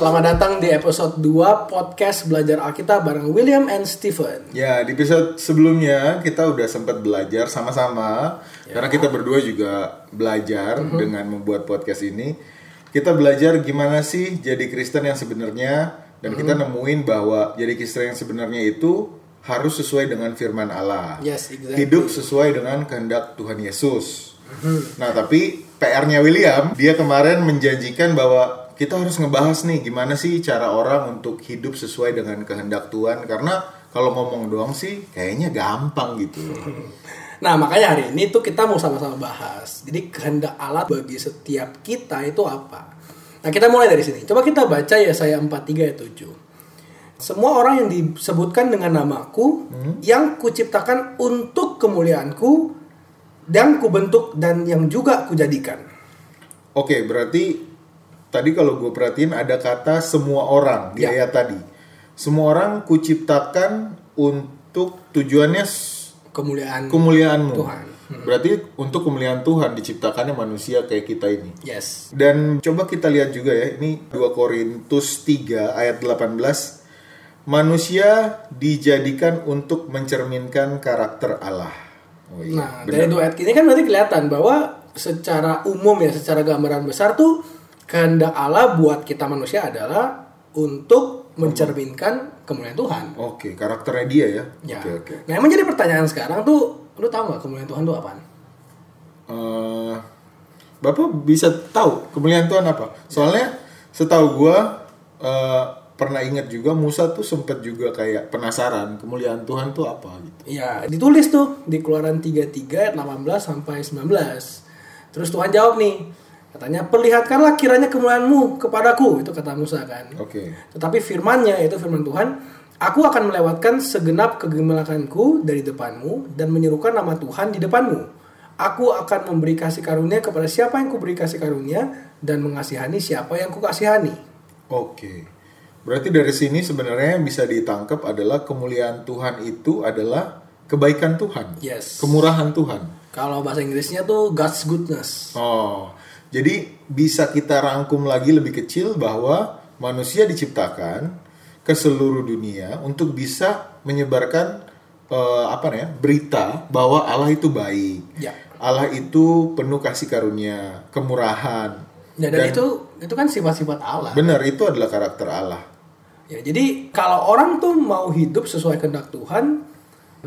Selamat datang di episode 2 podcast Belajar Alkitab bareng William and Stephen. Ya, di episode sebelumnya kita udah sempat belajar sama-sama karena kita berdua juga belajar dengan membuat podcast ini. Kita belajar gimana sih jadi Kristen yang sebenarnya dan kita nemuin bahwa jadi Kristen yang sebenarnya itu harus sesuai dengan firman Allah. Yes, exactly. Hidup sesuai dengan kehendak Tuhan Yesus. Nah, tapi PR-nya William, dia kemarin menjanjikan bahwa kita harus ngebahas nih gimana sih cara orang untuk hidup sesuai dengan kehendak Tuhan karena kalau ngomong doang sih kayaknya gampang gitu. Nah, makanya hari ini tuh kita mau sama-sama bahas. Jadi kehendak Allah bagi setiap kita itu apa? Nah, kita mulai dari sini. Coba kita baca ya saya 43 ayat 7. Semua orang yang disebutkan dengan namaku yang kuciptakan untuk kemuliaanku dan kubentuk dan yang juga kujadikan. Oke, berarti tadi kalau gue perhatiin ada kata semua orang di Ya. ayat tadi. Semua orang kuciptakan untuk tujuannya Kemuliaan kemuliaanmu. Tuhan. Berarti untuk kemuliaan Tuhan diciptakannya manusia kayak kita ini. Yes. Dan coba kita lihat juga ya, ini 2 Korintus 3 ayat 18. Manusia dijadikan untuk mencerminkan karakter Allah. Oh iya, Nah, benar. dari dua ayat ini kan berarti kelihatan bahwa secara umum ya, secara gambaran besar tuh kehendak Allah buat kita manusia adalah untuk mencerminkan kemuliaan Tuhan. Oke, karakternya dia ya. Ya. Oke, oke. Nah, yang menjadi pertanyaan sekarang tuh, lu tahu nggak kemuliaan Tuhan itu apaan? Eh, Bapak bisa tahu kemuliaan Tuhan apa? Soalnya setahu gua eh, pernah ingat juga Musa tuh sempet juga kayak penasaran kemuliaan Tuhan tuh apa gitu. Ya, ditulis tuh di Keluaran 33 ayat 18 sampai 19. Terus Tuhan jawab nih, katanya perlihatkanlah kiranya kemuliaanmu kepadaku, itu kata Musa kan. Oke. Tetapi firmannya itu firman Tuhan, aku akan melewatkan segenap kegemilanganku dari depanmu dan menyerukan nama Tuhan di depanmu. Aku akan memberi kasih karunia kepada siapa yang kuberi kasih karunia dan mengasihani siapa yang kukasihani. Oke. Berarti dari sini sebenarnya yang bisa ditangkap adalah kemuliaan Tuhan itu adalah kebaikan Tuhan. Yes. Kemurahan Tuhan. Kalau bahasa Inggrisnya tuh God's goodness. Oh. Jadi bisa kita rangkum lagi lebih kecil bahwa manusia diciptakan ke seluruh dunia untuk bisa menyebarkan eh, apa ya berita bahwa Allah itu baik. Ya. Allah itu penuh kasih karunia, kemurahan. Ya, dan, itu itu kan sifat-sifat Allah. benar itu adalah karakter Allah. Ya, jadi kalau orang tuh mau hidup sesuai kehendak Tuhan,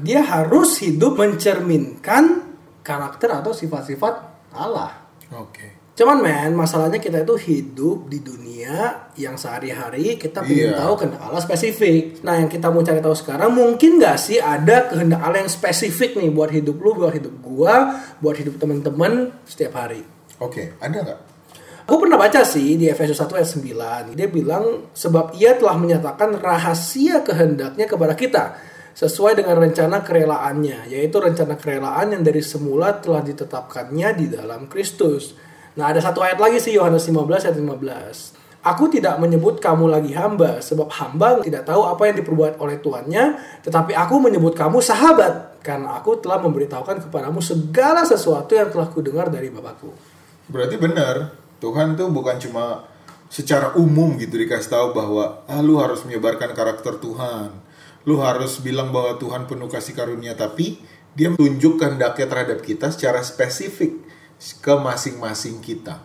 dia harus hidup mencerminkan karakter atau sifat-sifat Allah. Oke. Cuman men, masalahnya kita itu hidup di dunia yang sehari-hari kita ingin Iya. tahu kehendak Allah spesifik. Nah, yang kita mau cari tahu sekarang mungkin nggak sih ada kehendak Allah yang spesifik nih buat hidup lu, buat hidup gua, buat hidup teman-teman setiap hari. Oke, ada nggak? Gue pernah baca sih di Efesus 1 ayat 9. Dia bilang sebab ia telah menyatakan rahasia kehendaknya kepada kita sesuai dengan rencana kerelaannya, yaitu rencana kerelaan yang dari semula telah ditetapkannya di dalam Kristus. Nah, ada satu ayat lagi sih Yohanes 15 ayat 15. Aku tidak menyebut kamu lagi hamba, sebab hamba tidak tahu apa yang diperbuat oleh tuannya, tetapi aku menyebut kamu sahabat, karena aku telah memberitahukan kepadamu segala sesuatu yang telah kudengar dari Bapakku. Berarti benar, Tuhan tuh bukan cuma secara umum gitu dikasih tahu bahwa ah, lu harus menyebarkan karakter Tuhan. Lu harus bilang bahwa Tuhan penuh kasih karunia tapi dia tunjuk kehendaknya terhadap kita secara spesifik ke masing-masing kita.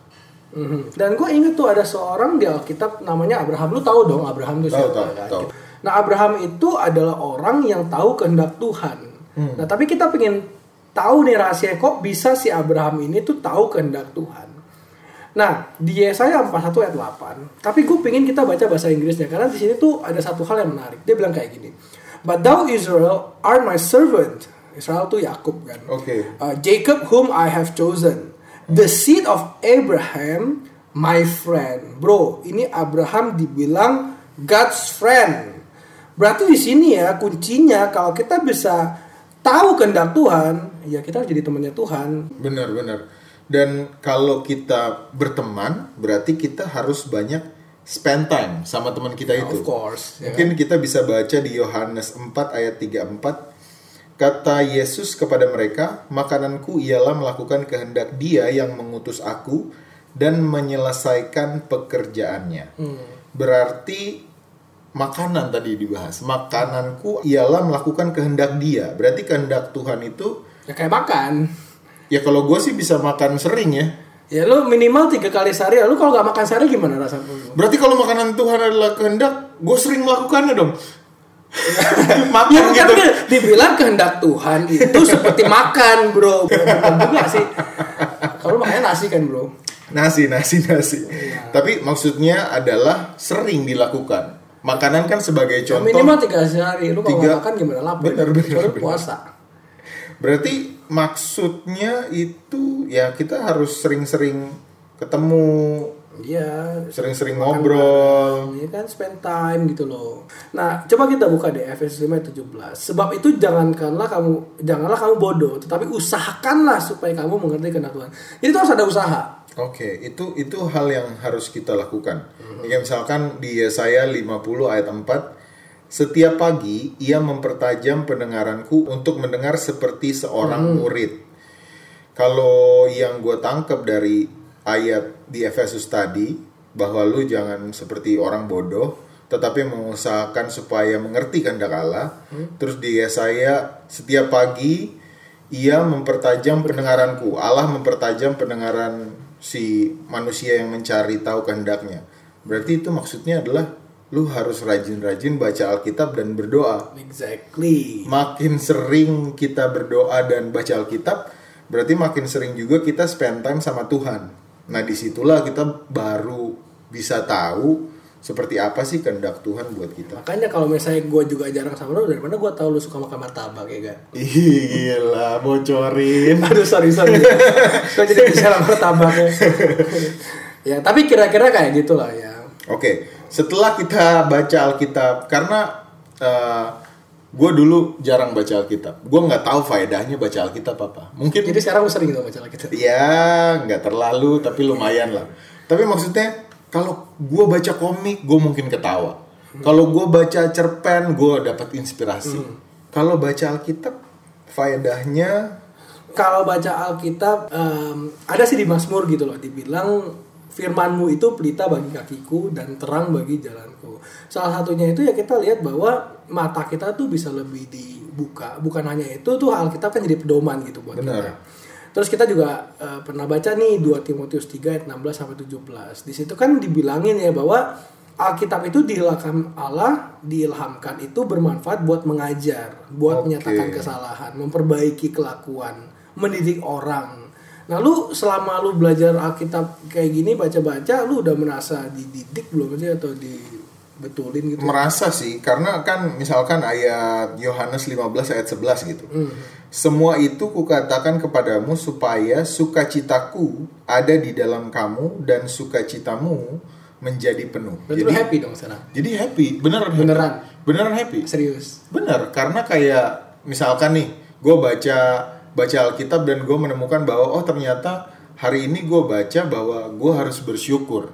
Mhm. Dan gue inget tuh ada seorang di Alkitab namanya Abraham. Lu tahu dong Abraham itu siapa? tahu, tahu. Nah Abraham itu adalah orang yang tahu kehendak Tuhan. Hmm. Nah tapi kita pengen tahu nih rahasia kok bisa si Abraham ini tuh tahu kehendak Tuhan. Nah di Yesaya 41 ayat 8. Tapi gue pengen kita baca bahasa Inggrisnya karena di sini tuh ada satu hal yang menarik. Dia bilang kayak gini. But thou Israel are my servant. Israel tuh Yakub kan. Oke. Uh, Jacob whom I have chosen, the seed of Abraham, my friend. Bro, ini Abraham dibilang God's friend. Berarti di sini ya kuncinya kalau kita bisa tahu kehendak Tuhan, ya kita harus jadi temannya Tuhan. Benar, benar. Dan kalau kita berteman, berarti kita harus banyak spend time sama teman kita itu. Of course. ya Mungkin kita bisa baca di Yohanes 4 ayat 34. Kata Yesus kepada mereka, "Makananku ialah melakukan kehendak Dia yang mengutus aku dan menyelesaikan pekerjaannya." berarti makanan tadi dibahas. Makananku ialah melakukan kehendak Dia. Berarti kehendak Tuhan itu Ya kayak makan. ya kalau gue sih bisa makan sering ya. Ya lu minimal tiga kali sehari. Lu kalau nggak makan sehari gimana rasanya? Berarti kalau makanan Tuhan adalah kehendak, gue sering melakukannya dong. Ya makan kan gitu. dia- dibilang kehendak Tuhan itu seperti makan bro Bukan juga sih Kalau makanya nasi kan bro Nasi, nasi, nasi. Iya. Tapi maksudnya adalah sering dilakukan. Makanan kan sebagai Ya, contoh. Minimal tiga sehari Lu kalau Tiga. makan gimana lapar Bener, bener, bener. puasa Berarti maksudnya itu ya kita harus sering-sering ketemu, Iya sering-sering ngobrol. Ini kan spend time gitu loh. Nah, coba kita buka deh Efesus 5 ayat 17. Sebab itu jangankanlah kamu janganlah kamu bodoh, tetapi usahakanlah supaya kamu mengerti kehendak Tuhan. Jadi itu harus ada usaha. Oke, itu itu hal yang harus kita lakukan. Ya, misalkan di Yesaya 50 ayat 4, setiap pagi ia mempertajam pendengaranku untuk mendengar seperti seorang murid. Kalau yang gue tangkap dari ayat di Efesus tadi bahwa lu jangan seperti orang bodoh, tetapi mengusahakan supaya mengerti kehendak Allah. Terus di Yesaya setiap pagi ia mempertajam pendengaranku. Allah mempertajam pendengaran si manusia yang mencari tahu kehendaknya. Berarti itu maksudnya adalah lu harus rajin-rajin baca Alkitab dan berdoa Exactly. makin sering kita berdoa dan baca Alkitab, berarti makin sering juga kita spend time sama Tuhan. Nah di situlah kita baru bisa tahu seperti apa sih kehendak Tuhan buat kita. Makanya kalau misalnya gue juga jarang sama lu, dari mana gue tahu lu suka makan martabak ya gak? Gila, bocorin. Aduh sorry sorry. Gue jadi bicara martabaknya. ya tapi kira-kira kayak gitulah ya. Oke, setelah kita baca Alkitab, karena gue dulu jarang baca Alkitab, gue nggak tahu faedahnya baca Alkitab apa. Mungkin Jadi sekarang lu sering tuh baca kita. Ya, nggak terlalu, tapi lumayan lah. Tapi maksudnya, kalau gue baca komik, gue mungkin ketawa. Kalau gue baca cerpen, gue dapat inspirasi. Kalau baca Alkitab, faedahnya kalau baca Alkitab em, ada sih di Mazmur gitu loh dibilang firmanmu itu pelita bagi kakiku dan terang bagi jalanku. Salah satunya itu ya kita lihat bahwa mata kita tuh bisa lebih dibuka. Bukan hanya itu tuh Alkitab kan jadi pedoman gitu buat Benar. kita. Terus kita juga eh, pernah baca nih 2 Timotius 3 ayat 16 sampai 17. Di situ kan dibilangin ya bahwa Alkitab itu diilhamkan Allah, diilhamkan itu bermanfaat buat mengajar, buat Oke. menyatakan kesalahan, memperbaiki kelakuan, mendidik orang. Nah, lu selama lu belajar Alkitab kayak gini baca-baca, lu udah merasa dididik belum sih atau dibetulin gitu? merasa sih, karena kan misalkan ayat Yohanes 15 ayat 11 gitu. Hmm. Semua itu kukatakan kepadamu supaya sukacitaku ada di dalam kamu dan sukacitamu menjadi penuh. Berarti lu happy dong sekarang? Jadi happy, beneran happy. Beneran? Beneran happy. Serius? Bener, karena kayak misalkan nih, gue baca baca Alkitab dan gue menemukan bahwa oh ternyata hari ini gue baca bahwa gue harus bersyukur.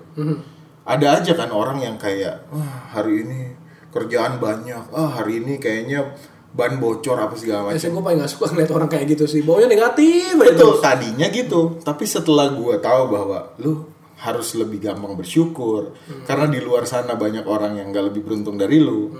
Ada aja kan orang yang kayak, wah hari ini kerjaan banyak, ah hari ini kayaknya ban bocor apa segala Biasanya macam. gue paling gak suka ngeliat orang kayak gitu sih. Baunya negatif Betul, tadinya gitu. Tapi setelah gue tahu bahwa lu harus lebih gampang bersyukur karena di luar sana banyak orang yang gak lebih beruntung dari lu.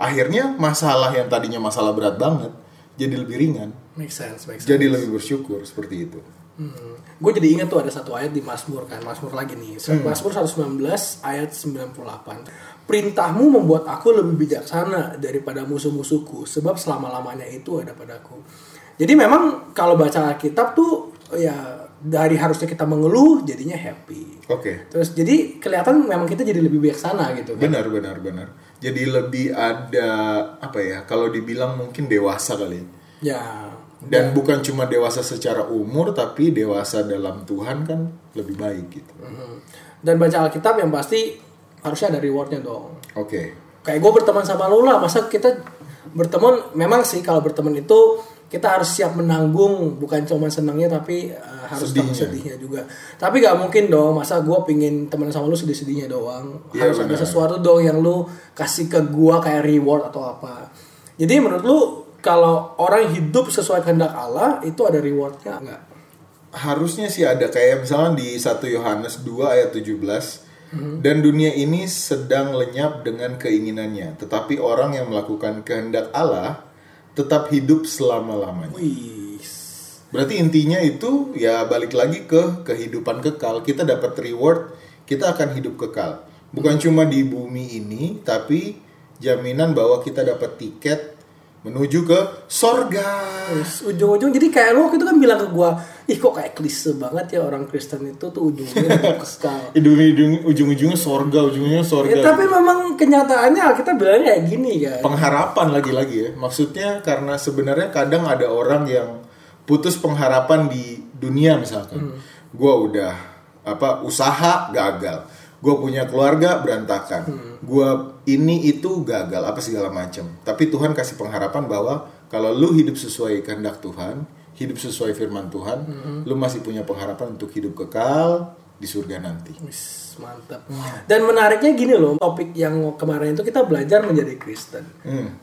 Akhirnya masalah yang tadinya masalah berat banget jadi lebih ringan. Make sense, make sense. Jadi lebih bersyukur seperti itu. Hmm. Gue jadi ingat tuh ada satu ayat di Mazmur kan, Mazmur lagi nih. Mazmur 119 ayat 98. Perintahmu membuat aku lebih bijaksana daripada musuh-musuhku, sebab selama-lamanya itu ada padaku. Jadi memang kalau baca Alkitab tuh ya dari harusnya kita mengeluh jadinya happy. Oke. Terus jadi kelihatan memang kita jadi lebih bijaksana gitu kan. Benar benar benar. Jadi lebih ada apa ya? Kalau dibilang mungkin dewasa kali. Ya. Dan bukan cuma dewasa secara umur tapi dewasa dalam Tuhan kan lebih baik gitu. Mhm. Dan baca Alkitab yang pasti harusnya ada rewardnya dong. Oke. kayak gue berteman sama lo lah masa kita berteman memang sih kalau berteman itu kita harus siap menanggung bukan cuma senangnya tapi uh, harus Sedihnya. sedihnya juga tapi gak mungkin dong masa gue pingin teman sama lu sedih-sedihnya doang Iya, harus ada benar. sesuatu dong yang lu kasih ke gue kayak reward atau apa jadi menurut lu kalau orang hidup sesuai kehendak Allah itu ada rewardnya nggak Harusnya sih ada kayak misalnya di 1 Yohanes 2 ayat 17 Dan dunia ini sedang lenyap dengan keinginannya, tetapi orang yang melakukan kehendak Allah tetap hidup selama-lamanya. Berarti intinya itu ya balik lagi ke kehidupan kekal. Kita dapat reward, kita akan hidup kekal. Bukan cuma di bumi ini, tapi jaminan bahwa kita dapat tiket menuju ke sorga. Ujung-ujung jadi kayak lo itu kan bilang ke gua, ih kok kayak klise banget ya orang Kristen itu tuh ujungnya kekal. Ujung-ujung- Ujung-ujungnya sorga, ujungnya sorga. Ya, tapi memang kenyataannya kita bilangnya kayak gini kan. pengharapan lagi-lagi ya. Maksudnya karena sebenarnya kadang ada orang yang putus pengharapan di dunia misalkan. Gua udah apa usaha gagal. Gua punya keluarga berantakan. Gua ini itu gagal apa segala macam. Tapi Tuhan kasih pengharapan bahwa kalau lu hidup sesuai kehendak Tuhan, hidup sesuai firman Tuhan, lu masih punya pengharapan untuk hidup kekal di surga nanti. Wis, mantap. Dan menariknya gini loh, topik yang kemarin itu kita belajar menjadi Kristen.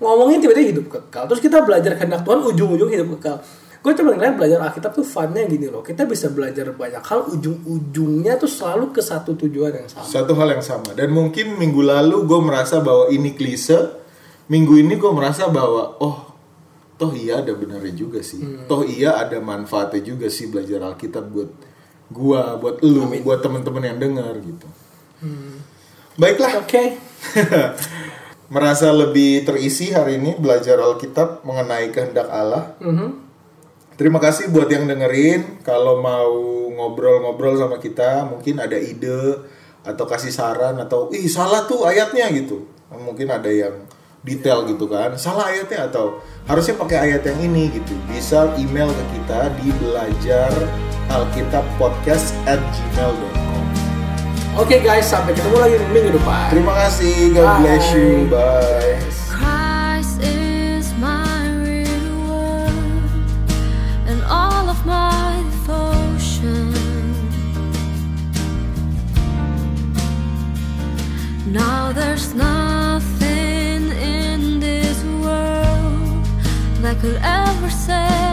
Ngomongin tiba-tiba hidup kekal. Terus kita belajar kehendak Tuhan ujung-ujung hidup kekal. Gue coba ngeliat belajar Alkitab tuh funnya gini loh. Kita bisa belajar banyak hal ujung-ujungnya tuh selalu ke satu tujuan yang sama. Satu hal yang sama. Dan mungkin minggu lalu gue merasa bahwa ini klise. Minggu ini gue merasa bahwa oh toh iya ada benernya juga sih. Toh iya ada manfaatnya juga sih belajar Alkitab buat gua, buat lu, buat temen-temen yang dengar gitu. Baiklah, Oke. merasa lebih terisi hari ini belajar Alkitab mengenai kehendak Allah. Terima kasih buat yang dengerin. Kalau mau ngobrol-ngobrol sama kita, mungkin ada ide atau kasih saran atau ih salah tuh ayatnya gitu. Mungkin ada yang detail gitu kan. Salah ayatnya atau harusnya pakai ayat yang ini gitu. Bisa email ke kita di belajar Alkitab podcast at gmail.com. Oke guys, sampai ketemu lagi minggu depan. Terima kasih. God bless you. Bye. Now there's nothing in this world that could ever say